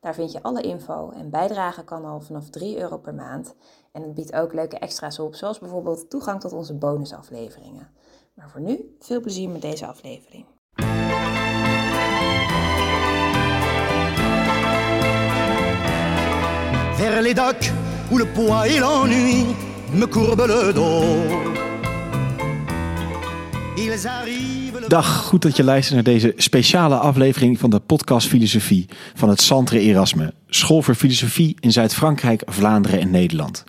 Daar vind je alle info en bijdragen kan al vanaf 3 euro per maand. En het biedt ook leuke extra's op, zoals bijvoorbeeld toegang tot onze bonusafleveringen. Maar voor nu, veel plezier met deze aflevering. Dag, goed dat je luistert naar deze speciale aflevering van de podcast Filosofie van het Centre Erasme, School voor Filosofie in Zuid-Frankrijk, Vlaanderen en Nederland.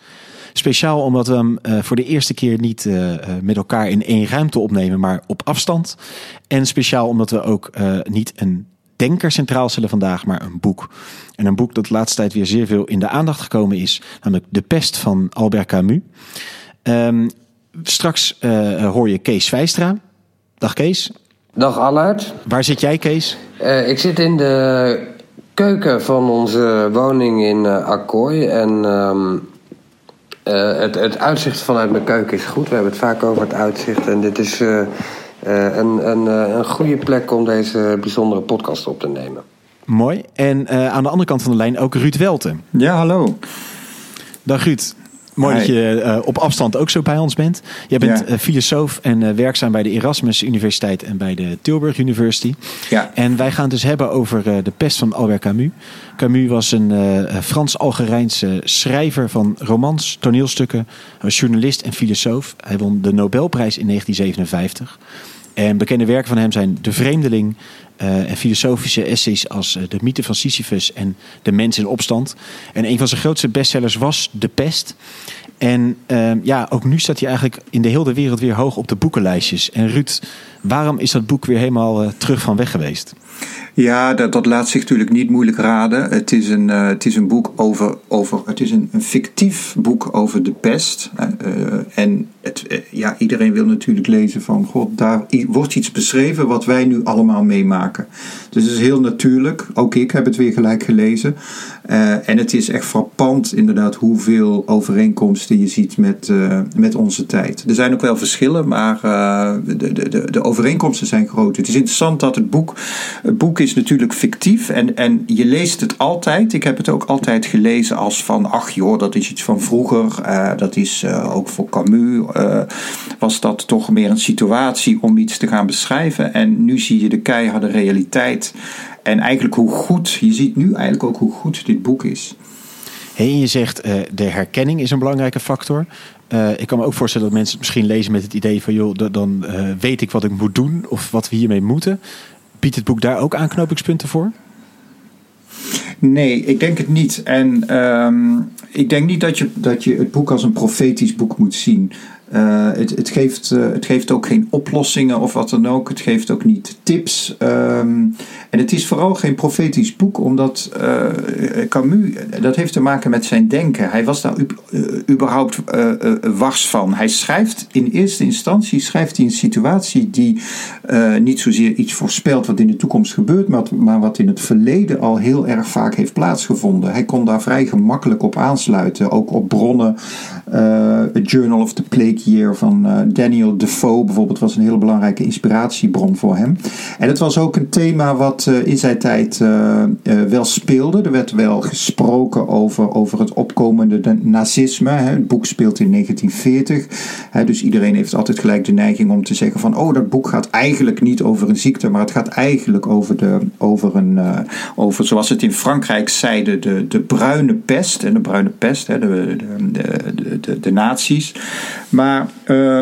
Speciaal omdat we hem eh, voor de eerste keer niet eh, eh, met elkaar in één ruimte opnemen, maar op afstand. En speciaal omdat we ook niet een denker centraal stellen vandaag, maar een boek. En een boek dat de laatste tijd weer zeer veel in de aandacht gekomen is, namelijk De Pest van Albert Camus. Ehm, straks hoor je Kees Vijstra. Dag Kees. Dag Allard. Waar zit jij, Kees? Eh, ik zit in de keuken van onze woning in eh Akkooi. En ehm, eh, het, het uitzicht vanuit mijn keuken is goed. We hebben het vaak over het uitzicht. En dit is eh, eh, een, een, eh, een goede plek om deze bijzondere podcast op te nemen. Mooi. En eh, aan de andere kant van de lijn ook Ruud Welten. Ja, hallo. Dag Ruud. Mooi dat je eh, op afstand ook zo bij ons bent. Jij bent Ja. eh, filosoof en eh, werkzaam bij de Erasmus Universiteit en bij de Tilburg University. Ja. En wij gaan het dus hebben over de pest van Albert Camus. Camus was een Frans-Algerijnse schrijver van romans, toneelstukken. Was journalist en filosoof. Hij won de Nobelprijs in 1957. En bekende werken van hem zijn De Vreemdeling eh, en filosofische essays als eh, De mythe van Sisyphus en De mens in opstand. En een van zijn grootste bestsellers was De Pest. En eh, ja, ook nu staat hij eigenlijk in de hele wereld weer hoog op de boekenlijstjes. En Ruud, waarom is dat boek weer helemaal eh, terug van weg geweest? Ja, dat, dat laat zich natuurlijk niet moeilijk raden. Het is een, eh, het is een boek over. over het is een, een fictief boek over de pest. Eh, eh, en het, ja, iedereen wil natuurlijk lezen van. God, daar wordt iets beschreven wat wij nu allemaal meemaken. Dus het is heel natuurlijk. Ook ik heb het weer gelijk gelezen. En het is echt frappant, inderdaad, hoeveel overeenkomsten je ziet met, met onze tijd. Er zijn ook wel verschillen, maar de, de, de overeenkomsten zijn groot. Het is interessant dat het boek. Het boek is natuurlijk fictief en, en je leest het altijd. Ik heb het ook altijd gelezen als van. Ach joh, dat is iets van vroeger. Eh, dat is eh, ook voor Camus. eh, was dat toch meer een situatie om iets te gaan beschrijven. En nu zie je de keiharde realiteit. En eigenlijk hoe goed. Je ziet nu eigenlijk ook hoe goed dit boek is. Hey, je zegt de herkenning is een belangrijke factor. Ik kan me ook voorstellen dat mensen het misschien lezen met het idee van... joh, da- dan weet ik wat ik moet doen of wat we hiermee moeten. Biedt het boek daar ook aanknopingspunten voor? Nee, ik denk het niet. En ehm, ik denk niet dat je, dat je het boek als een profetisch boek moet zien. Eh, het, het, geeft, eh, het geeft ook geen oplossingen of wat dan ook. Het geeft ook niet tips. Ehm, en het is vooral geen profetisch boek, omdat eh, Camus, dat heeft te maken met zijn denken. Hij was daar überhaupt wars van. Hij schrijft in eerste instantie schrijft hij een situatie die niet zozeer iets voorspelt wat in de toekomst gebeurt, maar, maar wat in het verleden al heel erg vaak heeft plaatsgevonden. Hij kon daar vrij gemakkelijk op aansluiten, ook op bronnen. A Journal of the Plague Year van eh, Daniel Defoe bijvoorbeeld was een hele belangrijke inspiratiebron voor hem. En het was ook een thema wat eh, in zijn tijd eh, wel speelde. Er werd wel gesproken over, over het opkomende de- nazisme. Hè. Het boek speelt in 1940. Hè, dus iedereen heeft altijd gelijk de neiging om te zeggen van... oh, dat boek gaat eigenlijk niet over een ziekte... maar het gaat eigenlijk over, de, over, een, over zoals het in Frankrijk zeiden... de, de bruine pest. En de bruine pest, hè, de, de, de, de, de. Maar... eh,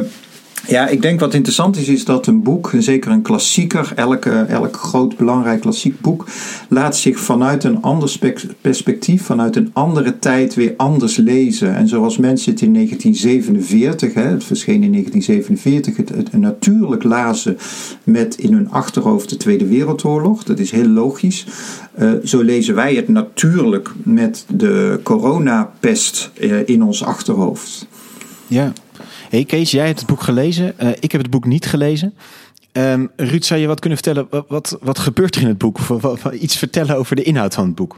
Ja, ik denk wat interessant is, is dat een boek, zeker een klassieker, elke, elk groot belangrijk klassiek boek, laat zich vanuit een ander perspectief, vanuit een andere tijd weer anders lezen. En zoals mensen het in 1947, hè, het verscheen in 1947, het, natuurlijk lazen met in hun achterhoofd de Tweede Wereldoorlog. Dat is heel logisch. Uh, zo lezen wij het natuurlijk met de coronapest uh, in ons achterhoofd. Ja. Hey Kees, jij hebt het boek gelezen. Uh, ik heb het boek niet gelezen. Um, Ruud, zou je wat kunnen vertellen? Wat, wat, gebeurt er in het boek? Of iets vertellen over de inhoud van het boek?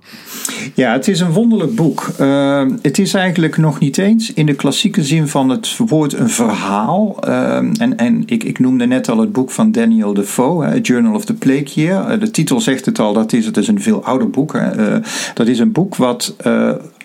Ja, het is een wonderlijk boek. Uh, het is eigenlijk nog niet eens in de klassieke zin van het woord een verhaal. Uh, en en ik, ik noemde net al het boek van Daniel Defoe, A Journal of the Plague Year. Uh, de titel zegt het al, dat is, het is een veel ouder boek. Hè. dat is een boek wat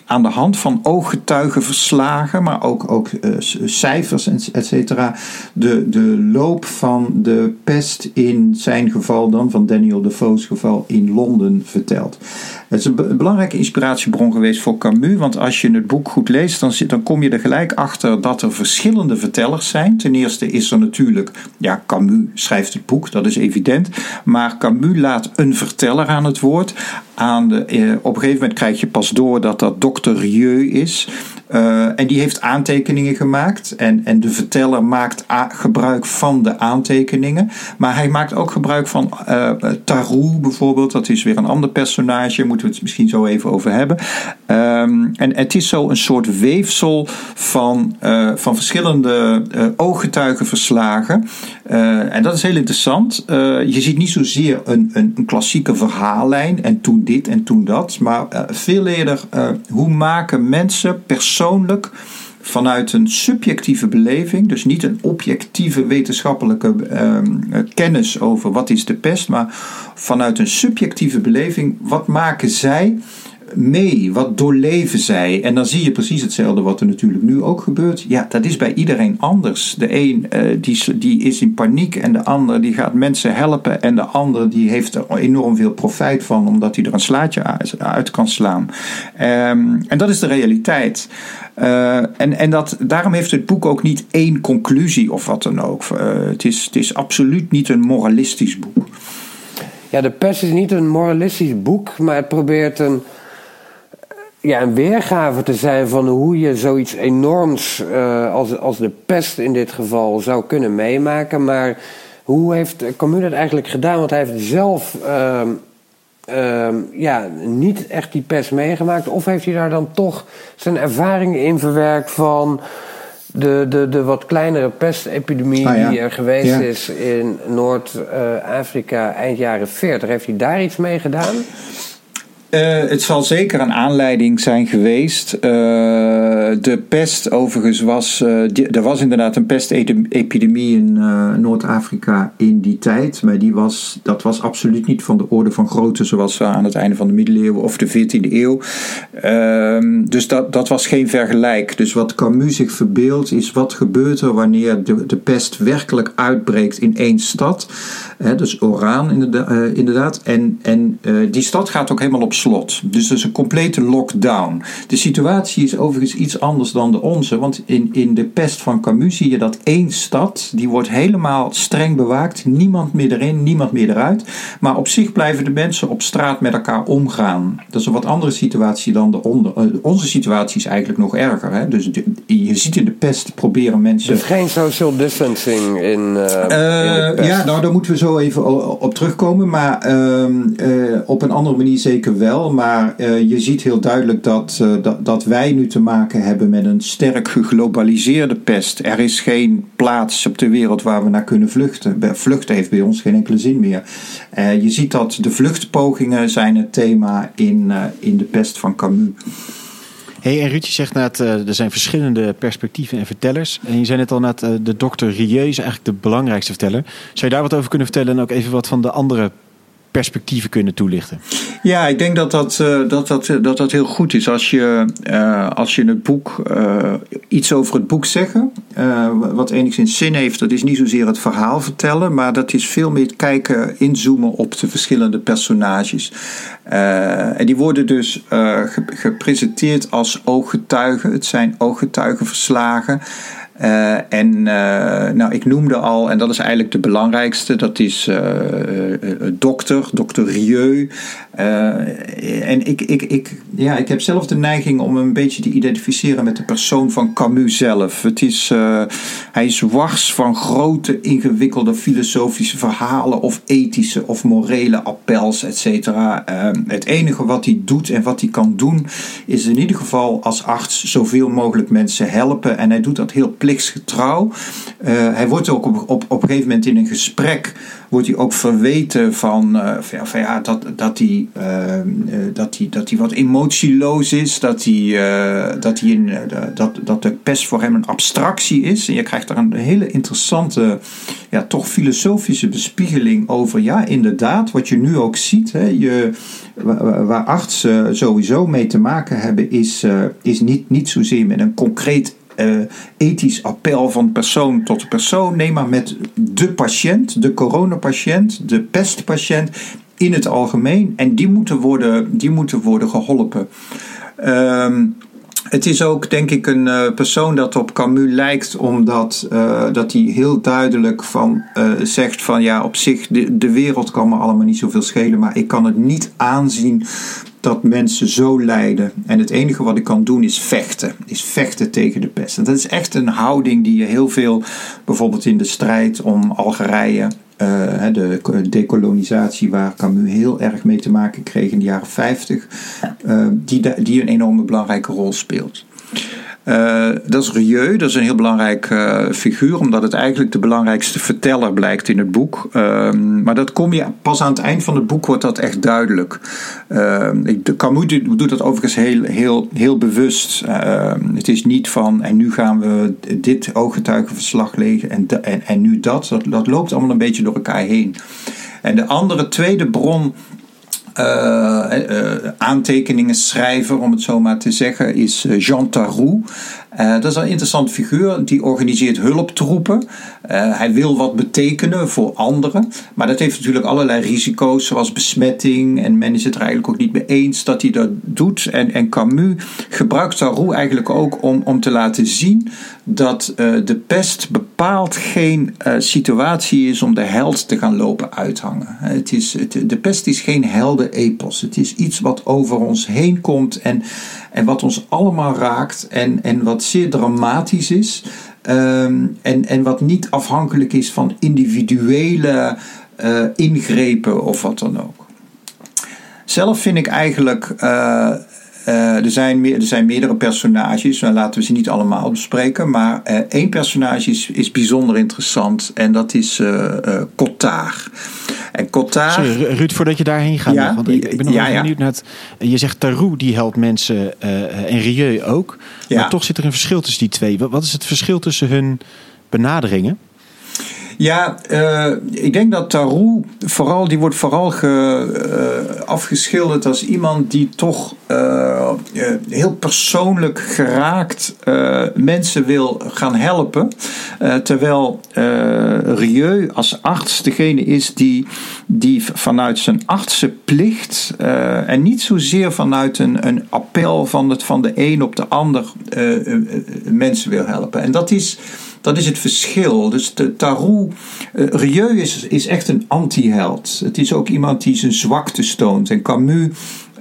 aan de hand van ooggetuigenverslagen, maar ook, ook uh, cijfers, et cetera, de, de loop van de pest in zijn geval dan, van Daniel Defoe's geval, in Londen vertelt. Het is een belangrijke inspiratiebron geweest voor Camus, want als je het boek goed leest, dan, dan kom je er gelijk achter dat er verschillende vertellers zijn. Ten eerste is er natuurlijk, ja, Camus schrijft het boek, dat is evident, maar Camus laat een verteller aan het woord. Aan de, eh, op een gegeven moment krijg je pas door dat dat dokter Rieu is. Uh, en die heeft aantekeningen gemaakt. En, en de verteller maakt gebruik van de aantekeningen. Maar hij maakt ook gebruik van uh, Tarou bijvoorbeeld. Dat is weer een ander personage. We het misschien zo even over hebben. Um, en het is zo een soort weefsel van, uh, van verschillende ooggetuigenverslagen. en dat is heel interessant. je ziet niet zozeer een, een, een, klassieke verhaallijn. En toen dit en toen dat. Maar veel eerder hoe maken mensen persoonlijk vanuit een subjectieve beleving, dus niet een objectieve wetenschappelijke uh, kennis over wat is de pest, maar vanuit een subjectieve beleving, wat maken zij mee? Wat doorleven zij? En dan zie je precies hetzelfde wat er natuurlijk nu ook gebeurt. Ja, dat is bij iedereen anders. De een uh, die, die is in paniek en de ander die gaat mensen helpen en de ander die heeft er enorm veel profijt van omdat hij er een slaatje uit kan slaan. Um, en dat is de realiteit. Uh, en en dat, daarom heeft het boek ook niet één conclusie of wat dan ook. Uh, het, is, het is absoluut niet een moralistisch boek. Ja, de pers is niet een moralistisch boek, maar het probeert een ja, een weergave te zijn van hoe je zoiets enorms uh, als, als de pest in dit geval zou kunnen meemaken. Maar hoe heeft Camus dat eigenlijk gedaan? Want hij heeft zelf uh, uh, ja, niet echt die pest meegemaakt. Of heeft hij daar dan toch zijn ervaringen in verwerkt van de, de, de wat kleinere pestepidemie ah, die er geweest is in Noord-Afrika eind jaren 40. Heeft hij daar iets mee gedaan? Uh, het zal zeker een aanleiding zijn geweest. Uh, de pest, overigens, was. Uh, er was inderdaad een pestepidemie in Noord-Afrika in die tijd. Maar die was, dat was absoluut niet van de orde van grootte zoals aan het einde van de middeleeuwen of de 14e eeuw. Ehm, dus dat, dat was geen vergelijk. Dus wat Camus zich verbeeldt, is wat gebeurt er wanneer de, de pest werkelijk uitbreekt in één stad. dus inderdaad. inderdaad. En, en die stad gaat ook helemaal op slot. Dus dat is een complete lockdown. De situatie is overigens iets anders dan de onze. Want in, in de pest van Camus zie je dat één stad, die wordt helemaal streng bewaakt. Niemand meer erin, niemand meer eruit. Maar op zich blijven de mensen op straat met elkaar omgaan. Dat is een wat andere situatie dan de onder, eh, onze situatie is eigenlijk nog erger. Hè? Dus je ziet in de pest proberen mensen... Dus geen social distancing in, uh, uh, Ja, nou daar moeten we zo even op terugkomen. Maar ehm, op een andere manier zeker wel maar je ziet heel duidelijk dat, dat, dat wij nu te maken hebben met een sterk geglobaliseerde pest. Er is geen plaats op de wereld waar we naar kunnen vluchten. Vluchten heeft bij ons geen enkele zin meer. Uh, je ziet dat de vluchtpogingen zijn het thema in, in de pest van Camus. Hey, en Ruud, je zegt net, er zijn verschillende perspectieven en vertellers. En je zei net al net, de dokter Rieu is eigenlijk de belangrijkste verteller. Zou je daar wat over kunnen vertellen en ook even wat van de andere perspectieven kunnen toelichten? Ja, ik denk dat dat, uh, dat, dat, dat, dat heel goed is. Als je, uh, als je het boek iets over het boek zeggen, wat enigszins zin heeft, dat is niet zozeer het verhaal vertellen, maar dat is veel meer kijken, inzoomen op de verschillende personages. en die worden dus gepresenteerd als ooggetuigen. Het zijn ooggetuigenverslagen. Uh, en uh, nou, ik noemde al, en dat is eigenlijk de belangrijkste, dat is uh, dokter, dokter Rieu. en ik, ik, ik, ja, ik heb zelf de neiging om een beetje te identificeren met de persoon van Camus zelf. Het is, hij is wars van grote, ingewikkelde filosofische verhalen of ethische of morele appels, et het enige wat hij doet en wat hij kan doen, is in ieder geval als arts zoveel mogelijk mensen helpen. En hij doet dat heel plichtsgetrouw. Uh, hij wordt ook op, op, op een gegeven moment in een gesprek wordt hij ook verweten van, uh, van ja, dat, dat, hij, uh, dat, hij, dat hij wat emotieloos is, dat, hij, dat, hij in, dat, dat de pest voor hem een abstractie is. En je krijgt daar een hele interessante, ja, toch filosofische bespiegeling over. Ja, inderdaad, wat je nu ook ziet, hè, je, waar artsen sowieso mee te maken hebben, is, is niet, niet zozeer met een concreet uh, ethisch appel van persoon tot persoon. Nee, maar met de patiënt, de coronapatiënt, de pestpatiënt in het algemeen. En die moeten worden, die moeten worden geholpen. Uh, het is ook, denk ik, een uh, persoon dat op Camus lijkt, omdat uh, dat hij heel duidelijk van, zegt van ja, op zich, de, de wereld kan me allemaal niet zoveel schelen, maar ik kan het niet aanzien dat mensen zo lijden. En het enige wat ik kan doen is vechten. Is vechten tegen de pest. En dat is echt een houding die je heel veel, bijvoorbeeld in de strijd om Algerije. Uh, de decolonisatie waar Camus heel erg mee te maken kreeg in de jaren 50, uh, die, die een enorme belangrijke rol speelt. Uh, dat is Rieu, dat is een heel belangrijk uh, figuur, omdat het eigenlijk de belangrijkste verteller blijkt in het boek. Uh, maar dat kom je pas aan het eind van het boek wordt dat echt duidelijk. Ehm, de Camus doet dat overigens heel, heel, heel bewust. Ehm, het is niet van en nu gaan we dit ooggetuigenverslag lezen en, en, en nu dat. dat. Loopt allemaal een beetje door elkaar heen. En de andere tweede bron aantekeningen schrijver, om het zo maar te zeggen, is eh, Jean Tarou. Uh, dat is een interessante figuur. Die organiseert hulptroepen. Hij wil wat betekenen voor anderen. Maar dat heeft natuurlijk allerlei risico's, zoals besmetting. En men is het er eigenlijk ook niet mee eens dat hij dat doet. En, en Camus gebruikt Tarou eigenlijk ook om, om te laten zien dat uh, de pest bepaald geen situatie is om de held te gaan lopen uithangen. Het is, de pest is geen heldenepos. Het is iets wat over ons heen komt en, en wat ons allemaal raakt. En, en wat zeer dramatisch is. Um, en, en wat niet afhankelijk is van individuele uh, ingrepen of wat dan ook. Zelf vind ik eigenlijk. Uh, uh, er, zijn meer, er zijn meerdere personages, nou, laten we ze niet allemaal bespreken. Maar uh, één personage is, is bijzonder interessant en dat is uh. En. Sorry, Ruud, voordat je daarheen gaat, ja? want ik, ben nog ja, ja. benieuwd naar het... Je zegt Tarou, die helpt mensen en Rieu ook. Maar toch zit er een verschil tussen die twee. Wat is het verschil tussen hun benaderingen? Ja, uh, ik denk dat Tarou vooral, die wordt vooral ge, uh, afgeschilderd als iemand die toch uh, heel persoonlijk geraakt mensen wil gaan helpen. terwijl Rieu als arts degene is die, die vanuit zijn artsenplicht en niet zozeer vanuit een, een appel van, het, van de een op de ander mensen wil helpen. En dat is dat is het verschil. Dus Tarou, uh, Rieu is, is echt een anti-held. Het is ook iemand die zijn zwakte toont. En Camus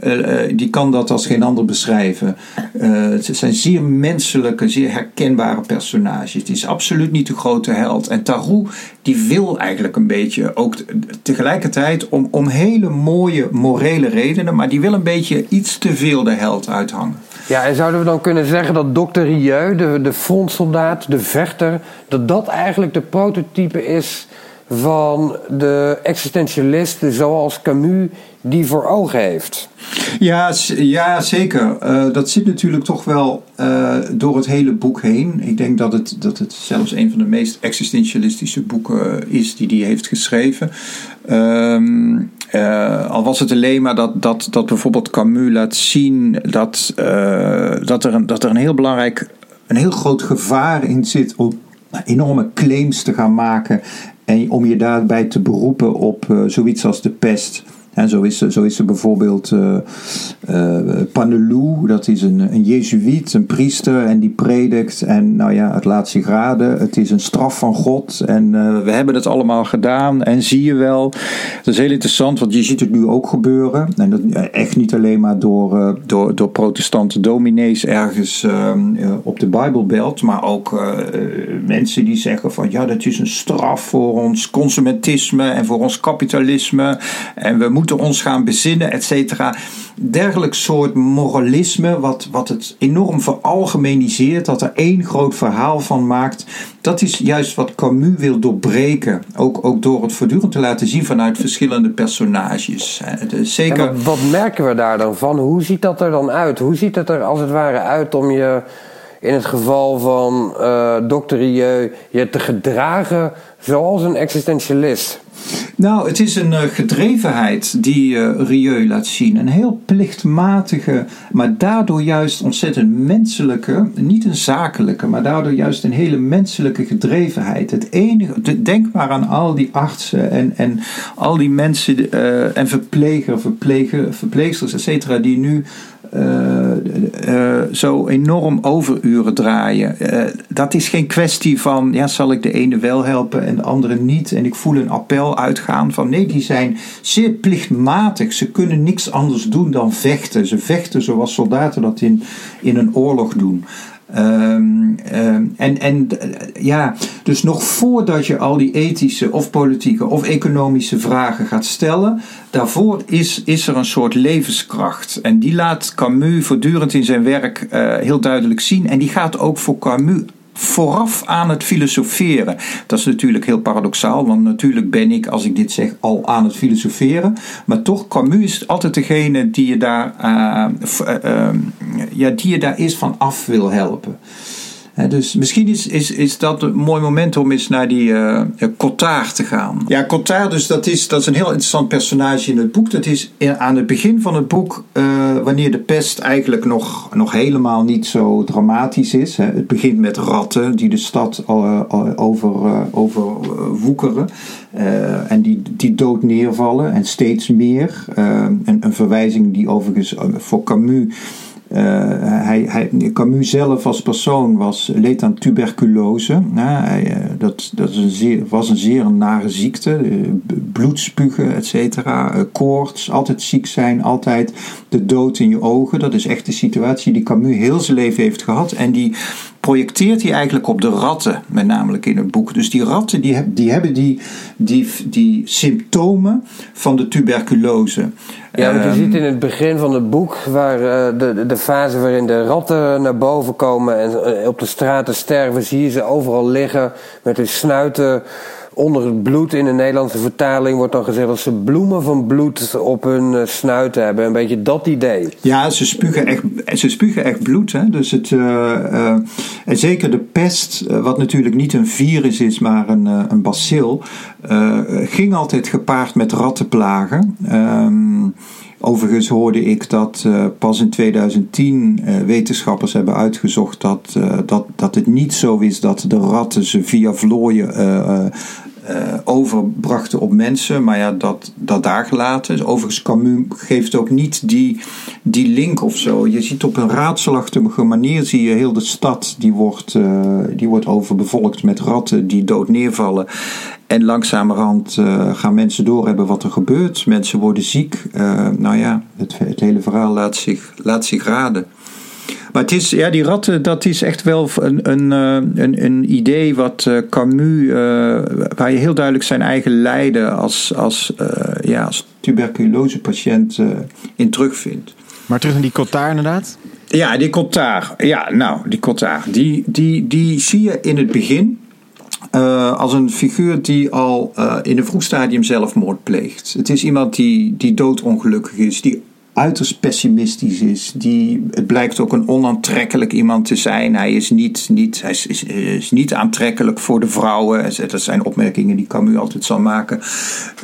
uh, die kan dat als geen ander beschrijven. Uh, het zijn zeer menselijke, zeer herkenbare personages. Het is absoluut niet de grote held. En Tarou die wil eigenlijk een beetje ook tegelijkertijd om, om hele mooie morele redenen, maar die wil een beetje iets te veel de held uithangen. Ja, en zouden we dan kunnen zeggen dat dokter Rieu, de, de frontsoldaat, de vechter, dat dat eigenlijk de prototype is van de existentialist zoals Camus die voor ogen heeft. Ja, ja zeker. Uh, dat zit natuurlijk toch wel uh, door het hele boek heen. Ik denk dat het, dat het zelfs een van de meest existentialistische boeken is die hij heeft geschreven. Uh, al was het alleen maar dat, dat, dat bijvoorbeeld Camus laat zien dat, dat, er een, dat er een heel belangrijk, een heel groot gevaar in zit om enorme claims te gaan maken en om je daarbij te beroepen op zoiets als de pest En zo is, zo is er bijvoorbeeld uh, uh, Panelou, dat is een, een jezuïet, een priester, en die predikt. En nou ja, het laat zich raden, het is een straf van God. En uh, we hebben het allemaal gedaan. En zie je wel, dat is heel interessant, want je ziet het nu ook gebeuren. En dat echt niet alleen maar door, door, door protestante dominees ergens ehm, op de Bijbelbelt, maar ook mensen die zeggen van ja, dat is een straf voor ons consumentisme en voor ons kapitalisme. En we moeten moeten ons gaan bezinnen, et cetera. Dergelijk soort moralisme, wat, wat het enorm veralgemeniseert, dat er één groot verhaal van maakt, dat is juist wat Camus wil doorbreken. Ook, ook door het voortdurend te laten zien vanuit verschillende personages. Zeker... wat, wat merken we daar dan van? Hoe ziet dat er dan uit? Hoe ziet het er als het ware uit om je in het geval van uh, Dr. Rieu je te gedragen zoals een existentialist? Nou, het is een uh, gedrevenheid die uh, Rieu laat zien. Een heel plichtmatige, maar daardoor juist ontzettend menselijke, niet een zakelijke, maar daardoor juist een hele menselijke gedrevenheid. Het enige, denk maar aan al die artsen en, en al die mensen uh, en verpleger, verpleger, verpleegsters, et cetera, die nu zo enorm overuren draaien. Dat is geen kwestie van, ja, zal ik de ene wel helpen en de andere niet? En ik voel een appel uitgaan van, nee, die zijn zeer plichtmatig. Ze kunnen niks anders doen dan vechten. Ze vechten zoals soldaten dat in, in een oorlog doen. Um, um, en, en ja, dus nog voordat je al die ethische of politieke of economische vragen gaat stellen, daarvoor is, is er een soort levenskracht. En die laat Camus voortdurend in zijn werk uh, heel duidelijk zien. En die gaat ook voor Camus vooraf aan het filosoferen. Dat is natuurlijk heel paradoxaal, want natuurlijk ben ik, als ik dit zeg, al aan het filosoferen. Maar toch, Camus is altijd degene die je daar, uh, uh, ja, die je daar eerst van af wil helpen dus misschien is, is, is dat een mooi moment om eens naar die uh, Cotard te gaan. Ja, Cotard, dus dat is, dat is een heel interessant personage in het boek. Dat is aan het begin van het boek, uh, wanneer de pest eigenlijk nog, nog helemaal niet zo dramatisch is. Hè. Het begint met ratten die de stad uh, over, overwoekeren. en die, die dood neervallen en steeds meer. en een verwijzing die overigens voor Camus uh, hij, hij, Camus zelf als persoon was, leed aan tuberculose. uh, dat dat is een was een zeer nare ziekte. Uh, bloedspugen, et cetera. koorts, altijd ziek zijn, altijd de dood in je ogen. Dat is echt de situatie die Camus heel zijn leven heeft gehad. En die projecteert hij eigenlijk op de ratten, met namelijk in het boek. Dus die ratten die, die hebben die, die, die symptomen van de tuberculose. Ja, want je um, ziet in het begin van het boek waar uh, de, de fase waarin de ratten naar boven komen en uh, op de straten sterven, zie je ze overal liggen met hun snuiten onder het bloed in de Nederlandse vertaling wordt dan gezegd dat ze bloemen van bloed op hun uh, snuit hebben. Een beetje dat idee. Ja, ze spugen echt, ze spugen echt bloed. Hè? Dus het, uh, uh, en zeker de pest, wat natuurlijk niet een virus is, maar een, een bacil, ging altijd gepaard met rattenplagen. Um, Overigens hoorde ik dat uh, pas in 2010 uh, wetenschappers hebben uitgezocht dat, uh, dat, dat het niet zo is dat de ratten ze via vlooien uh, overbrachten op mensen. Maar ja, dat, dat daar gelaten. Overigens, Camus geeft ook niet die, die link of zo. Je ziet op een raadselachtige manier, zie je heel de stad, die wordt, uh, die wordt overbevolkt met ratten die dood neervallen. En langzamerhand uh, gaan mensen doorhebben wat er gebeurt. Mensen worden ziek. nou ja, het, het hele verhaal laat zich, laat zich raden. Maar het is, ja, die ratten, dat is echt wel een, een, eh, een, een idee wat eh, Camus, uh, waar je heel duidelijk zijn eigen lijden als, als, uh, ja, als tuberculosepatiënt in terugvindt. Maar terug naar die Cotard inderdaad? Ja, die Cotard. Ja, nou, die Cotard. Die, die, die zie je in het begin. Uh, als een figuur die al uh, in een vroeg stadium zelfmoord pleegt. Het is iemand die, die doodongelukkig is, die uiterst pessimistisch is. Die, het blijkt ook een onaantrekkelijk iemand te zijn. Hij is niet, niet, hij is, is, niet aantrekkelijk voor de vrouwen. Dat zijn opmerkingen die Camus altijd zal maken.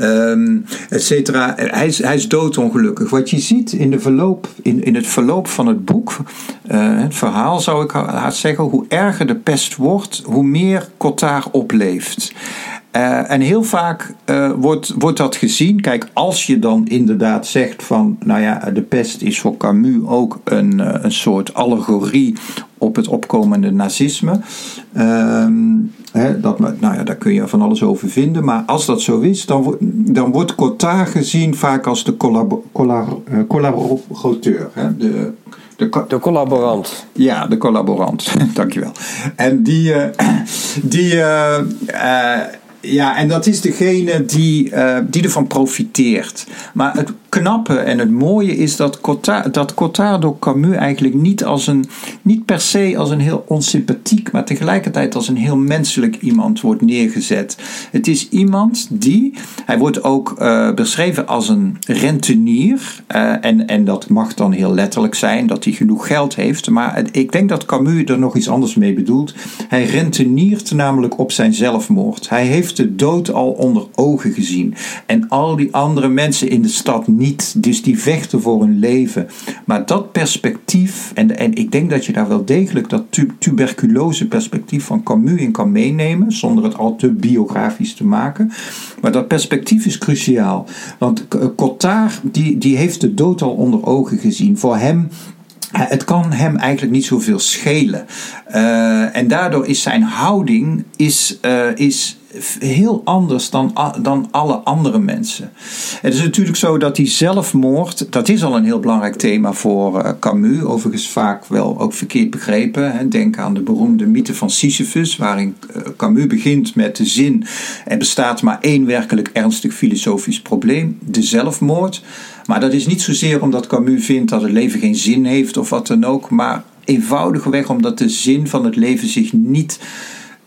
Um, et cetera. Hij is, hij is doodongelukkig. Wat je ziet in, de verloop, in, in het verloop van het boek, uh, het verhaal zou ik haast zeggen, hoe erger de pest wordt, hoe meer Cotard opleeft. Uh, en heel vaak uh, wordt, wordt dat gezien. Kijk, als je dan inderdaad zegt van, nou ja, de pest is voor Camus ook een, uh, een soort allegorie op het opkomende nazisme. Ehm, hè, dat, nou ja, daar kun je van alles over vinden. Maar als dat zo is, dan, dan wordt Cotard gezien vaak als de collabo, collab, collaborateur. Hè, de, de, de, collaborant. Ja, de collaborant. Dankjewel. En die, die ja, en dat is degene die, uh, die ervan profiteert. Maar het knappe en het mooie is dat Cotard, dat Cotard door Camus eigenlijk niet, als een, niet per se als een heel onsympathiek, maar tegelijkertijd als een heel menselijk iemand wordt neergezet. Het is iemand die, hij wordt ook uh, beschreven als een rentenier. Uh, en, en dat mag dan heel letterlijk zijn, dat hij genoeg geld heeft. Maar ik denk dat Camus er nog iets anders mee bedoelt. Hij renteniert namelijk op zijn zelfmoord. Hij de dood al onder ogen gezien. En al die andere mensen in de stad niet. Dus die vechten voor hun leven. Maar dat perspectief, en, en ik denk dat je daar wel degelijk dat tu tuberculose perspectief van Camus in kan meenemen, zonder het al te biografisch te maken. Maar dat perspectief is cruciaal. Want Cotard, die, die heeft de dood al onder ogen gezien. Voor hem het kan hem eigenlijk niet zoveel schelen. Uh, en daardoor is zijn houding is, uh, is heel anders dan, dan alle andere mensen. Het is natuurlijk zo dat die zelfmoord, dat is al een heel belangrijk thema voor uh, Camus, overigens vaak wel ook verkeerd begrepen. Denk aan de beroemde mythe van Sisyphus, waarin uh, Camus begint met de zin: er bestaat maar één werkelijk ernstig filosofisch probleem, de zelfmoord. Maar dat is niet zozeer omdat Camus vindt dat het leven geen zin heeft of wat dan ook, maar eenvoudigweg omdat de zin van het leven zich niet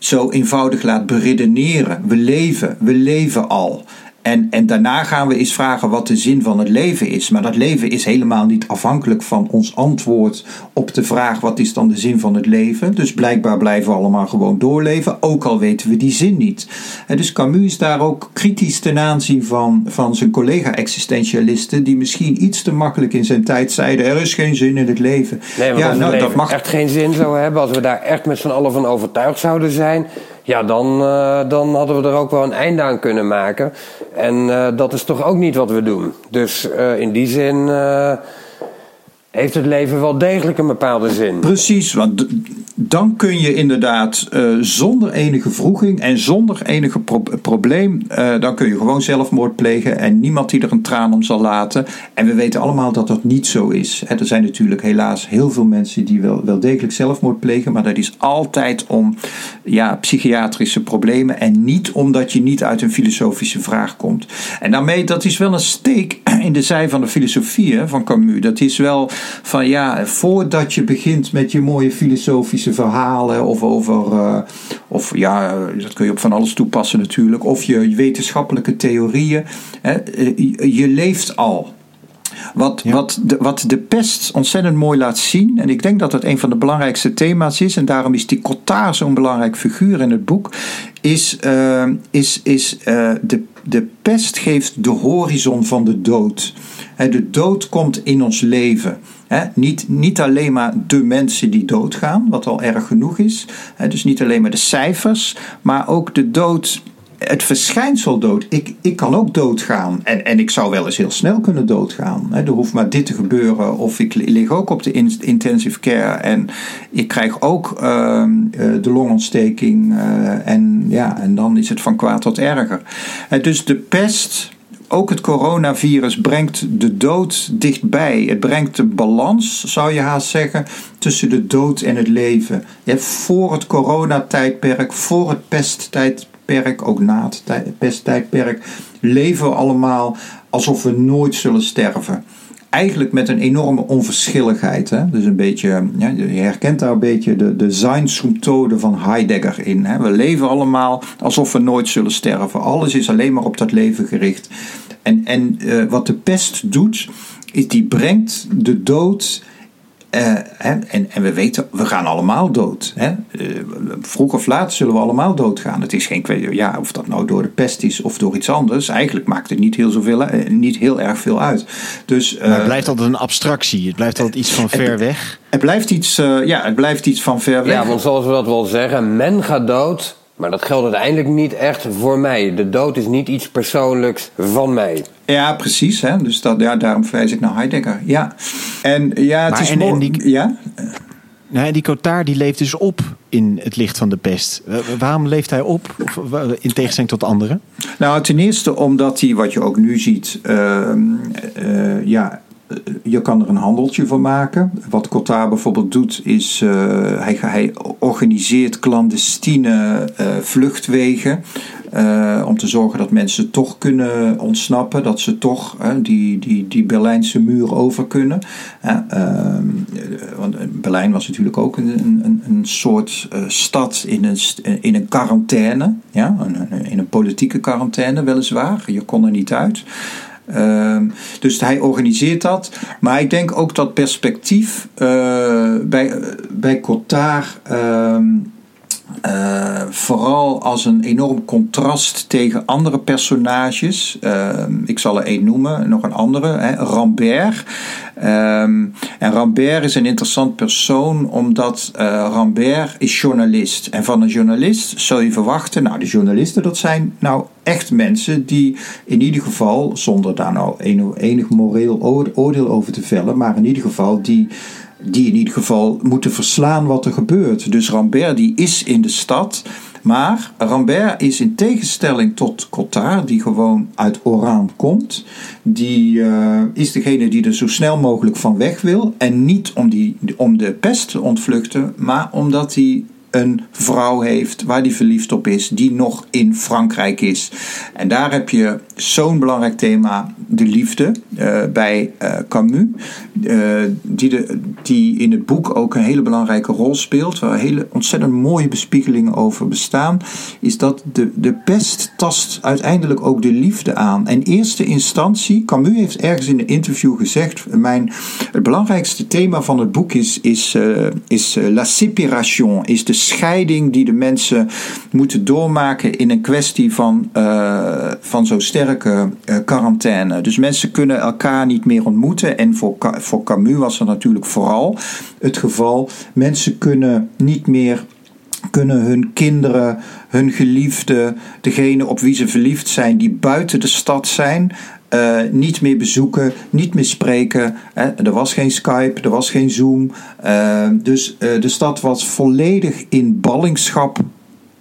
zo eenvoudig laat beredeneren. We leven, we leven al. En, en daarna gaan we eens vragen wat de zin van het leven is. Maar dat leven is helemaal niet afhankelijk van ons antwoord op de vraag wat is dan de zin van het leven. Dus blijkbaar blijven we allemaal gewoon doorleven, ook al weten we die zin niet. En dus Camus is daar ook kritisch ten aanzien van, van zijn collega-existentialisten, die misschien iets te makkelijk in zijn tijd zeiden: er is geen zin in het leven. Nee, maar ja, als nou, dat mag echt geen zin zou hebben, als we daar echt met z'n allen van overtuigd zouden zijn ja, dan, uh, dan hadden we er ook wel een einde aan kunnen maken. En uh, dat is toch ook niet wat we doen. Dus uh, in die zin heeft het leven wel degelijk een bepaalde zin. Precies, want dan kun je inderdaad uh, zonder enige vroeging en zonder enige pro probleem, uh, dan kun je gewoon zelfmoord plegen en niemand die er een traan om zal laten. En we weten allemaal dat dat niet zo is. Er zijn natuurlijk helaas heel veel mensen die wel, wel degelijk zelfmoord plegen, maar dat is altijd om ja, psychiatrische problemen en niet omdat je niet uit een filosofische vraag komt. En daarmee, dat is wel een steek in de zij van de filosofie van Camus. Dat is wel van ja, voordat je begint met je mooie filosofische verhalen of over, uh, of ja, dat kun je op van alles toepassen natuurlijk, of je wetenschappelijke theorieën, hè, eh, je leeft al. Wat, wat, de, wat de pest ontzettend mooi laat zien, en ik denk dat het een van de belangrijkste thema's is, en daarom is die Cotard zo'n belangrijk figuur in het boek, is, uh, is, is uh, de, de pest geeft de horizon van de dood. De dood komt in ons leven. niet, niet alleen maar de mensen die doodgaan, wat al erg genoeg is. dus niet alleen maar de cijfers, maar ook de dood het verschijnsel dood. Ik, ik kan ook doodgaan. En, en ik zou wel eens heel snel kunnen doodgaan. er hoeft maar dit te gebeuren. Of ik lig ook op de intensive care. En ik krijg ook uh, de longontsteking. Uh, en, ja, en dan is het van kwaad tot erger. dus de pest ook het coronavirus brengt de dood dichtbij. Het brengt de balans, zou je haast zeggen, tussen de dood en het leven. Voor het coronatijdperk, voor het pesttijdperk, ook na het pesttijdperk, leven we allemaal alsof we nooit zullen sterven eigenlijk met een enorme onverschilligheid. Hè? Dus een beetje, ja, je herkent daar een beetje de, de Seinsymptode van Heidegger in. Hè? We leven allemaal alsof we nooit zullen sterven. Alles is alleen maar op dat leven gericht. En, en uh, wat de pest doet, is die brengt de dood en, en we weten, we gaan allemaal dood. Hè? Uh, vroeg of laat zullen we allemaal doodgaan. Het is geen kwestie, ja, of dat nou door de pest is of door iets anders. Eigenlijk maakt het niet heel, zoveel, uh, niet heel erg veel uit. Dus, maar het blijft altijd een abstractie. Het blijft altijd iets van ver weg. Het blijft iets, ja, het blijft iets van ver weg. Ja, want zoals we dat wel zeggen, men gaat dood Maar dat geldt uiteindelijk niet echt voor mij. De dood is niet iets persoonlijks van mij. Ja, precies. Hè? Dus dat, ja, daarom verwijs ik naar Heidegger. Ja. En ja, het Maar is en- die- Ja? Nou, en die Cotard die leeft dus op in het licht van de pest. Waarom leeft hij op, in tegenstelling tot anderen? Nou, ten eerste omdat hij, wat je ook nu ziet, ehm, eh, ja, je kan er een handeltje van maken. Wat Cotard bijvoorbeeld doet, is eh, hij, hij organiseert clandestine eh, vluchtwegen. eh, om te zorgen dat mensen toch kunnen ontsnappen. Dat ze toch eh, die, die, die Berlijnse muur over kunnen. Ehm, eh, want Berlijn was natuurlijk ook een, een, een soort eh, stad in een, in een quarantaine. Ja? In een politieke quarantaine weliswaar. Je kon er niet uit. Ehm, dus hij organiseert dat. Maar ik denk ook dat perspectief eh, bij, bij Cotard. ehm, eh, vooral als een enorm contrast tegen andere personages. Ehm, ik zal er één noemen, nog een andere, hè, Rambert. Ehm, en Rambert is een interessant persoon omdat eh, Rambert is journalist. En van een journalist zou je verwachten, nou de journalisten dat zijn nou echt mensen die in ieder geval, zonder daar nou enig, moreel oor- oordeel over te vellen, maar in ieder geval die die in ieder geval moeten verslaan wat er gebeurt. Dus Rambert die is in de stad. Maar Rambert is in tegenstelling tot Cotard, die gewoon uit Oran komt, die eh, is degene die er zo snel mogelijk van weg wil. En niet om, die, om de pest te ontvluchten, maar omdat hij een vrouw heeft waar hij verliefd op is, die nog in Frankrijk is. En daar heb je zo'n belangrijk thema, de liefde, eh, bij eh, Camus, eh, die, de, die in het boek ook een hele belangrijke rol speelt, waar hele ontzettend mooie bespiegelingen over bestaan, is dat de, de pest tast uiteindelijk ook de liefde aan. En eerste instantie, Camus heeft ergens in een interview gezegd, mijn, het belangrijkste thema van het boek is, is, is la séparation, is de scheiding die de mensen moeten doormaken in een kwestie van, eh, van zo'n sterke eh, quarantaine. Dus mensen kunnen elkaar niet meer ontmoeten. En voor, voor Camus was dat natuurlijk vooral het geval. Mensen kunnen niet meer kunnen hun kinderen, hun geliefden, degene op wie ze verliefd zijn, die buiten de stad zijn, eh, niet meer bezoeken, niet meer spreken. Hè. Er was geen Skype, er was geen Zoom. Eh, dus eh, de stad was volledig in ballingschap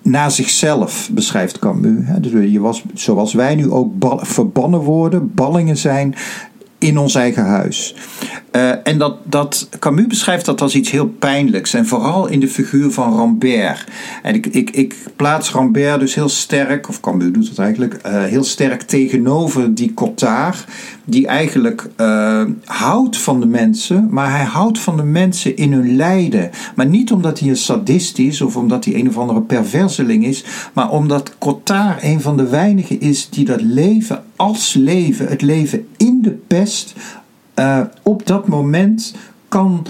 naar zichzelf, beschrijft Camus. Dus je was, zoals wij nu ook verbannen worden, ballingen zijn in ons eigen huis. Eh, en dat, dat, Camus beschrijft dat als iets heel pijnlijks. En vooral in de figuur van Rambert. En ik, ik, ik plaats Rambert dus heel sterk, of Camus doet het eigenlijk, eh, heel sterk tegenover die Cotard. Die eigenlijk eh, houdt van de mensen, maar hij houdt van de mensen in hun lijden. Maar niet omdat hij een sadist is of omdat hij een of andere perverseling is. Maar omdat Cotard een van de weinigen is die dat leven als leven, het leven in eh, op dat moment kan,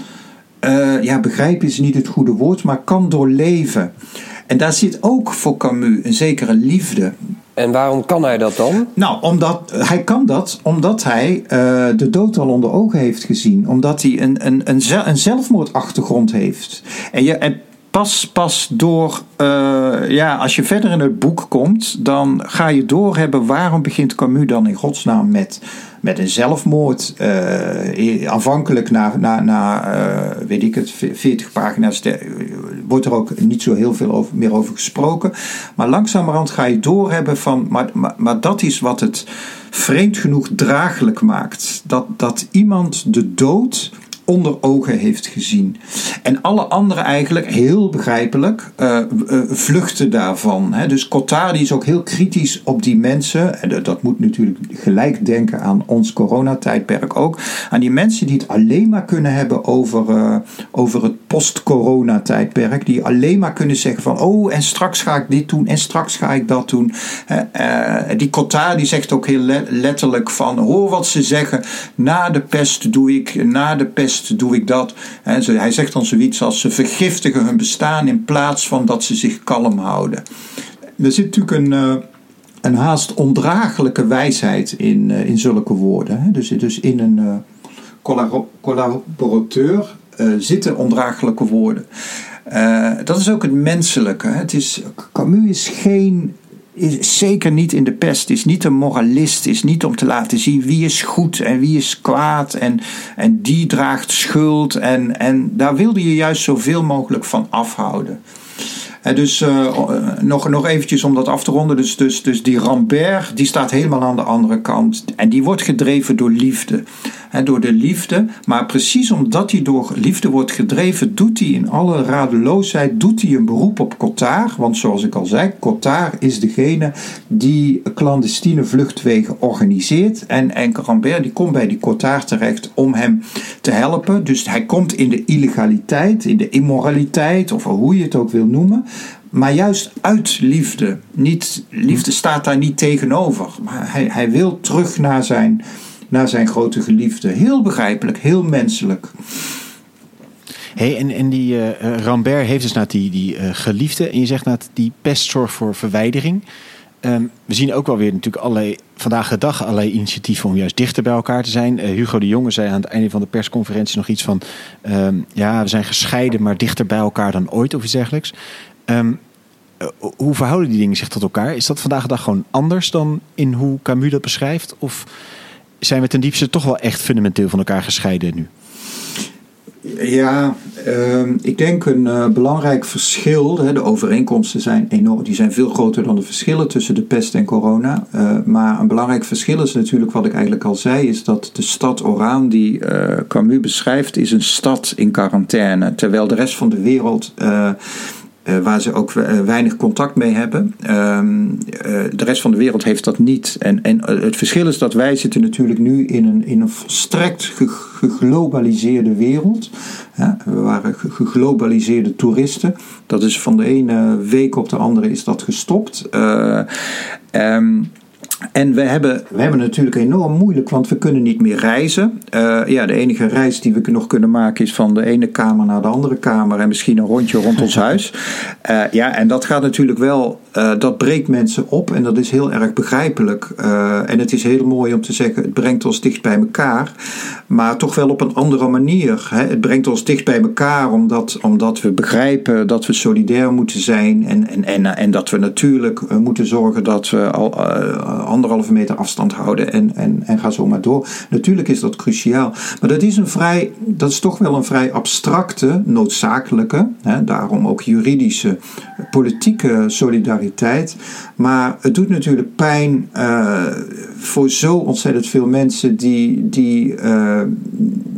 eh, ja, begrijpen is niet het goede woord, maar kan doorleven. En daar zit ook voor Camus een zekere liefde. En waarom kan hij dat dan? Nou, omdat, hij kan dat omdat hij eh, de dood al onder ogen heeft gezien. Omdat hij een, een, een, een zelfmoordachtergrond heeft. En, je, en pas, pas door, eh, ja, als je verder in het boek komt, dan ga je doorhebben waarom begint Camus dan in godsnaam met, met een zelfmoord. Eh, aanvankelijk na, na, eh, weet ik het, 40 pagina's wordt er ook niet zo heel veel over, meer over gesproken. Maar langzamerhand ga je doorhebben van, maar, maar, maar dat is wat het vreemd genoeg draaglijk maakt. Dat, dat iemand de dood onder ogen heeft gezien. En alle anderen eigenlijk, heel begrijpelijk, eh, eh, vluchten daarvan. Hè. Dus Cotard is ook heel kritisch op die mensen. En dat- moet natuurlijk gelijk denken aan ons coronatijdperk ook. Aan die mensen die het alleen maar kunnen hebben over, eh, over het post-corona-tijdperk. Die alleen maar kunnen zeggen van, oh, en straks ga ik dit doen en straks ga ik dat doen. Die Cotard die zegt ook heel le- letterlijk van, hoor wat ze zeggen, na de pest doe ik, na de pest doe ik dat. Hij zegt dan zoiets als, ze vergiftigen hun bestaan in plaats van dat ze zich kalm houden. Er zit natuurlijk een... eh, een haast ondraaglijke wijsheid in, eh, in zulke woorden. Dus, dus in een eh, collabo- collaborateur zitten ondraaglijke woorden. Dat is ook het menselijke. Het is, Camus is geen is zeker niet in de pest, is niet een moralist, is niet om te laten zien wie is goed en wie is kwaad en, en die draagt schuld. En, en daar wilde je juist zoveel mogelijk van afhouden. En dus uh, nog, nog eventjes om dat af te ronden. Dus, dus, dus die Rambert, die staat helemaal aan de andere kant. En die wordt gedreven door liefde door de liefde. Maar precies omdat hij door liefde wordt gedreven, doet hij in alle radeloosheid doet hij een beroep op Cotard. Want zoals ik al zei, Cotard is degene die clandestine vluchtwegen organiseert. En, en Rambert die komt bij die Cotard terecht om hem te helpen. Dus hij komt in de illegaliteit, in de immoraliteit, of hoe je het ook wil noemen. Maar juist uit liefde. Niet, liefde staat daar niet tegenover. Maar hij, hij wil terug naar zijn naar zijn grote geliefde. Heel begrijpelijk, heel menselijk. Hey, en, en die uh, Rambert heeft dus naar die, die uh, geliefde. En je zegt dat die pest zorgt voor verwijdering. Um, we zien ook wel weer natuurlijk allerlei, vandaag de dag allerlei initiatieven om juist dichter bij elkaar te zijn. Hugo de Jonge zei aan het einde van de persconferentie nog iets van... Um, ja, we zijn gescheiden, maar dichter bij elkaar dan ooit of iets dergelijks. Um, hoe verhouden die dingen zich tot elkaar? Is dat vandaag de dag gewoon anders dan in hoe Camus dat beschrijft? Of zijn we ten diepste toch wel echt fundamenteel van elkaar gescheiden nu? Ja, uh, ik denk een uh, belangrijk verschil. Hè, de overeenkomsten zijn enorm, die zijn veel groter dan de verschillen tussen de pest en corona. Uh, maar een belangrijk verschil is natuurlijk wat ik eigenlijk al zei, is dat de stad Oran die Camus beschrijft, is een stad in quarantaine, terwijl de rest van de wereld uh, waar ze ook uh, weinig contact mee hebben. Ehm, uh, de rest van de wereld heeft dat niet. En, en het verschil is dat wij zitten natuurlijk nu in een, in een volstrekt geglobaliseerde wereld. We waren geglobaliseerde toeristen. Dat is van de ene week op de andere is dat gestopt. Um, en we hebben, we hebben natuurlijk enorm moeilijk, want we kunnen niet meer reizen. Uh, ja, de enige reis die we nog kunnen maken is van de ene kamer naar de andere kamer en misschien een rondje rond ons huis. Uh, ja, en dat gaat natuurlijk wel, uh, dat breekt mensen op en dat is heel erg begrijpelijk. en het is heel mooi om te zeggen, het brengt ons dicht bij elkaar, maar toch wel op een andere manier. Hè. Het brengt ons dicht bij elkaar omdat, omdat we begrijpen dat we solidair moeten zijn en, en, en, en dat we natuurlijk moeten zorgen dat we al anderhalve meter afstand houden en, en, en ga zo maar door. Natuurlijk is dat cruciaal. Maar dat is, een vrij, dat is toch wel een vrij abstracte, noodzakelijke, hè, daarom ook juridische, politieke solidariteit. Maar het doet natuurlijk pijn uh, voor zo ontzettend veel mensen die, die, uh,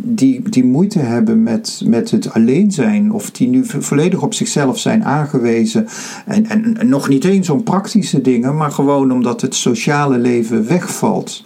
die, die moeite hebben met, met het alleen zijn. Of die nu volledig op zichzelf zijn aangewezen. En, en, nog niet eens om praktische dingen, maar gewoon omdat het leven wegvalt.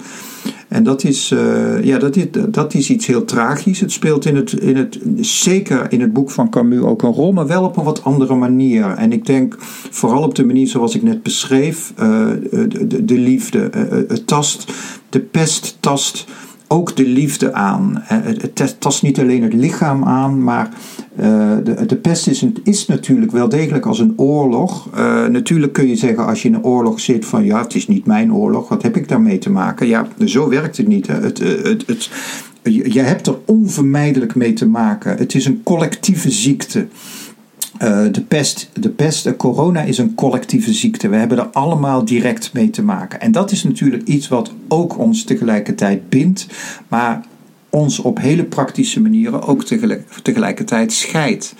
En dat is, uh, ja, dat, is, dat is iets heel tragisch. Het speelt in het, in het, zeker in het boek van Camus ook een rol, maar wel op een wat andere manier. En ik denk vooral op de manier zoals ik net beschreef: uh, de, de, de, liefde, uh, tast, de pest tast ook de liefde aan. Het tast niet alleen het lichaam aan, maar uh, de, de pest is, natuurlijk wel degelijk als een oorlog. Uh, natuurlijk kun je zeggen als je in een oorlog zit van ja, het is niet mijn oorlog, wat heb ik daarmee te maken? Ja, zo werkt het niet. Het, het, het, je hebt er onvermijdelijk mee te maken. Het is een collectieve ziekte. De pest, de pest, de corona is een collectieve ziekte. We hebben er allemaal direct mee te maken. En dat is natuurlijk iets wat ook ons tegelijkertijd bindt, maar ons op hele praktische manieren ook tegelijk, tegelijkertijd scheidt.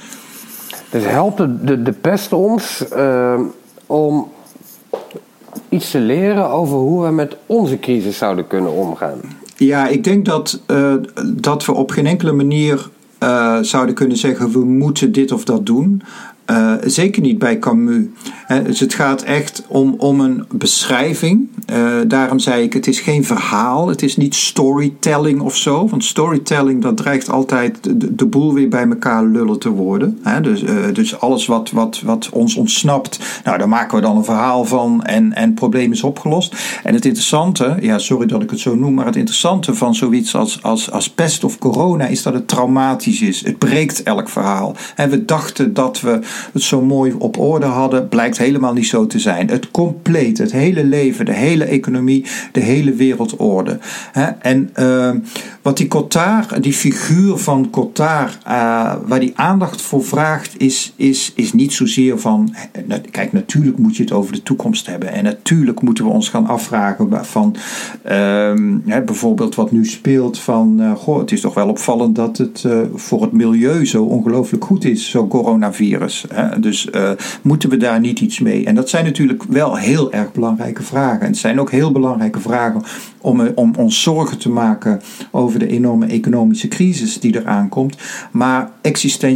Dus helpt de, de, de pest ons uh, om iets te leren over hoe we met onze crisis zouden kunnen omgaan? Ja, ik denk dat, uh, dat we op geen enkele manier uh, zouden kunnen zeggen: we moeten dit of dat doen. Uh, zeker niet bij Camus. dus het gaat echt om, om een beschrijving. Uh, daarom zei ik, het is geen verhaal. Het is niet storytelling of zo. Want storytelling, dat dreigt altijd de, boel weer bij elkaar lullen te worden. dus, uh, dus alles wat, wat, wat ons ontsnapt, nou, daar maken we dan een verhaal van en, en het probleem is opgelost. En het interessante, ja, sorry dat ik het zo noem, maar het interessante van zoiets als, als, als pest of corona is dat het traumatisch is. Het breekt elk verhaal. En we dachten dat we het zo mooi op orde hadden, blijkt helemaal niet zo te zijn. Het compleet, het hele leven, de hele economie, de hele wereldorde. En uh, wat die Cotard, die figuur van Cotard, uh, waar die aandacht voor vraagt, is, is, is niet zozeer van. Kijk, natuurlijk moet je het over de toekomst hebben. En natuurlijk moeten we ons gaan afvragen van hè, bijvoorbeeld wat nu speelt van. Uh, goh, het is toch wel opvallend dat het voor het milieu zo ongelooflijk goed is, zo'n coronavirus. Dus moeten we daar niet iets mee? En dat zijn natuurlijk wel heel erg belangrijke vragen. En zijn ook heel belangrijke vragen om, om ons zorgen te maken over de enorme economische crisis die eraan komt. Maar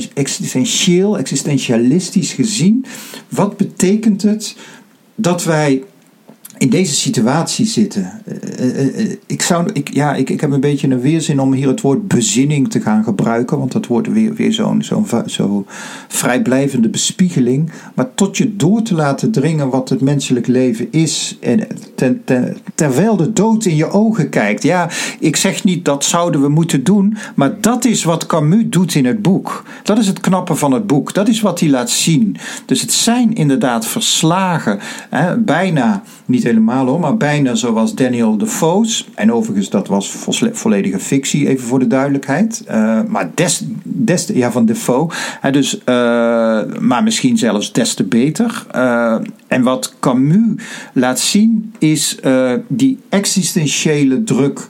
existentieel, existentialistisch gezien, wat betekent het dat wij in deze situatie zitten. Ik, zou, ik, ja, ik, ik heb een beetje een weerzin om hier het woord bezinning te gaan gebruiken, want dat wordt weer, weer zo'n zo'n zo vrijblijvende bespiegeling. Maar tot je door te laten dringen wat het menselijk leven is, en terwijl de dood in je ogen kijkt. Ja, ik zeg niet dat zouden we moeten doen, maar dat is wat Camus doet in het boek. Dat is het knappe van het boek. Dat is wat hij laat zien. Dus het zijn inderdaad verslagen, hè, bijna niet helemaal hoor, maar bijna zoals Daniel En overigens, dat was volledige fictie, even voor de duidelijkheid. Uh, maar des, des, ja, van Defoe. Hè, dus, uh, maar misschien zelfs des te beter. Uh, en wat Camus laat zien, is die existentiële druk.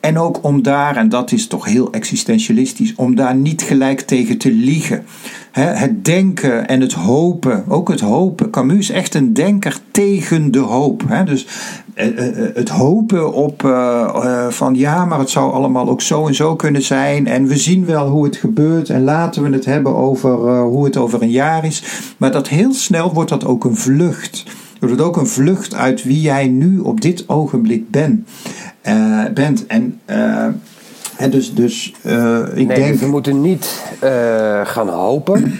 en ook om daar, en dat is toch heel existentialistisch, om daar niet gelijk tegen te liegen het denken en het hopen, ook het hopen. Camus is echt een denker tegen de hoop. Dus eh, eh, eh, het hopen op van ja, maar het zou allemaal ook zo en zo kunnen zijn. En we zien wel hoe het gebeurt en laten we het hebben over hoe het over een jaar is. Maar dat heel snel wordt dat ook een vlucht. Het wordt ook een vlucht uit wie jij nu op dit ogenblik ben, bent. En en dus, dus uh, ik nee, denk... we moeten niet uh, gaan hopen.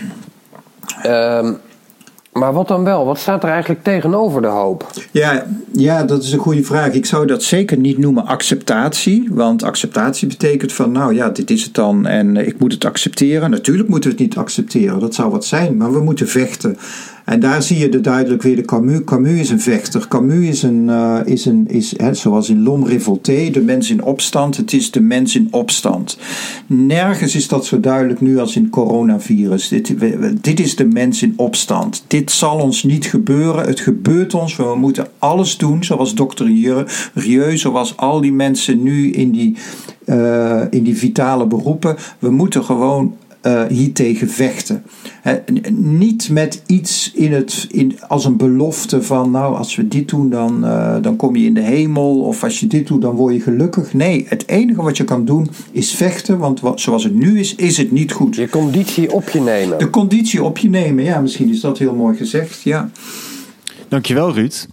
Uh, maar wat dan wel? Wat staat er eigenlijk tegenover de hoop? Ja, ja, dat is een goede vraag. Ik zou dat zeker niet noemen acceptatie. Want acceptatie betekent van, nou ja, dit is het dan en ik moet het accepteren. Natuurlijk moeten we het niet accepteren, dat zou wat zijn. Maar we moeten vechten. En daar zie je de duidelijk weer de Camus. Camus is een vechter. Camus is een, uh, is een is, hè, zoals in L'homme révolté, de mens in opstand. Het is de mens in opstand. Nergens is dat zo duidelijk nu als in coronavirus. Dit, dit is de mens in opstand. Dit zal ons niet gebeuren. Het gebeurt ons. We moeten alles doen, zoals dokter Rieu, zoals al die mensen nu in die, uh, in die vitale beroepen. We moeten gewoon uh, hiertegen vechten. niet met iets in het, in, als een belofte van, nou, als we dit doen, dan, uh, dan kom je in de hemel. Of als je dit doet, dan word je gelukkig. Nee, het enige wat je kan doen is vechten. Want wat, zoals het nu is, is het niet goed. Je conditie op je nemen. De conditie op je nemen, ja, misschien is dat heel mooi gezegd. Ja. Dankjewel, Ruud.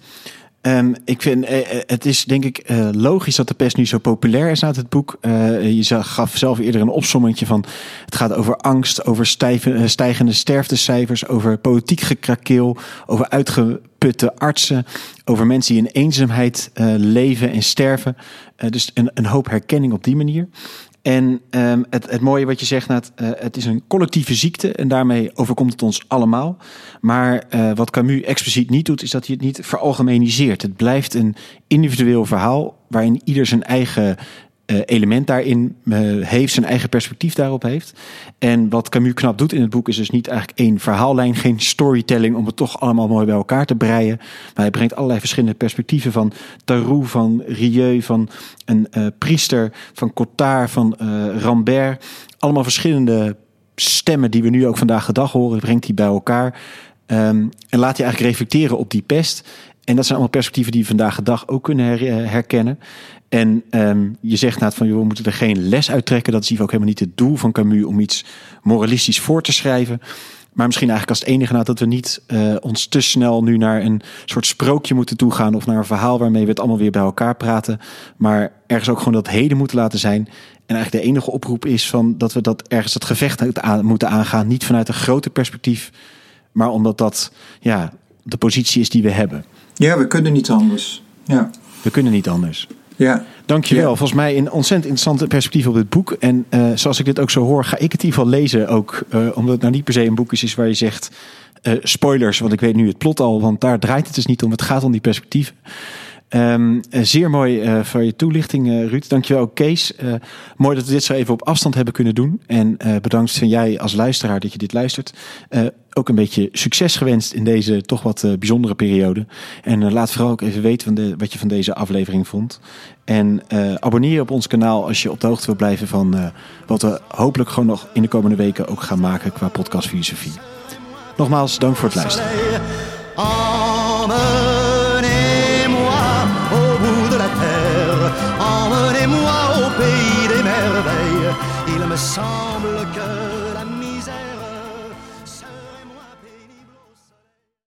Um, ik vind, uh, het is denk ik uh, logisch dat de pest nu zo populair is uit het boek. Je gaf zelf eerder een opsommetje van het gaat over angst, over stijgende sterftecijfers, over politiek gekrakeel, over uitgeputte artsen, over mensen die in eenzaamheid leven en sterven. dus een, een hoop herkenning op die manier. En um, het, het mooie wat je zegt, uh, het is een collectieve ziekte en daarmee overkomt het ons allemaal. Maar uh, wat Camus expliciet niet doet, is dat hij het niet veralgemeniseert. Het blijft een individueel verhaal waarin ieder zijn eigen element daarin uh, heeft, zijn eigen perspectief daarop heeft. En wat Camus knap doet in het boek is dus niet eigenlijk één verhaallijn, geen storytelling om het toch allemaal mooi bij elkaar te breien. Maar hij brengt allerlei verschillende perspectieven van Tarou, van Rieu, van een uh, priester, van Cotard, van Rambert. Allemaal verschillende stemmen die we nu ook vandaag de dag horen, brengt hij bij elkaar. Um, en laat hij eigenlijk reflecteren op die pest. En dat zijn allemaal perspectieven die we vandaag de dag ook kunnen her herkennen. En um, je zegt nou van, joh, we moeten er geen les uit trekken. Dat is ook helemaal niet het doel van Camus om iets moralistisch voor te schrijven. Maar misschien eigenlijk als het enige dat we niet uh, ons te snel nu naar een soort sprookje moeten toegaan. Of naar een verhaal waarmee we het allemaal weer bij elkaar praten. Maar ergens ook gewoon dat heden moeten laten zijn. En eigenlijk de enige oproep is van dat we dat ergens het gevecht aan, moeten aangaan. Niet vanuit een groter perspectief. Maar omdat dat ja, de positie is die we hebben. Ja, we kunnen niet anders. Ja. We kunnen niet anders. Ja. Dankjewel. Ja. Volgens mij een ontzettend interessante perspectief op dit boek. En eh, zoals ik dit ook zo hoor, ga ik het in ieder geval lezen ook. eh, omdat het nou niet per se een boek is, is waar je zegt... eh, spoilers, want ik weet nu het plot al. Want daar draait het dus niet om. Het gaat om die perspectieven. Eh, zeer mooi eh, voor je toelichting, eh, Ruud. Dankjewel Kees. Mooi dat we dit zo even op afstand hebben kunnen doen. En bedankt van jij als luisteraar dat je dit luistert. Ook een beetje succes gewenst in deze toch wat bijzondere periode. En laat vooral ook even weten wat je van deze aflevering vond. En eh, abonneer je op ons kanaal als je op de hoogte wil blijven van wat we hopelijk gewoon nog in de komende weken ook gaan maken qua podcastfilosofie. Nogmaals, dank voor het luisteren.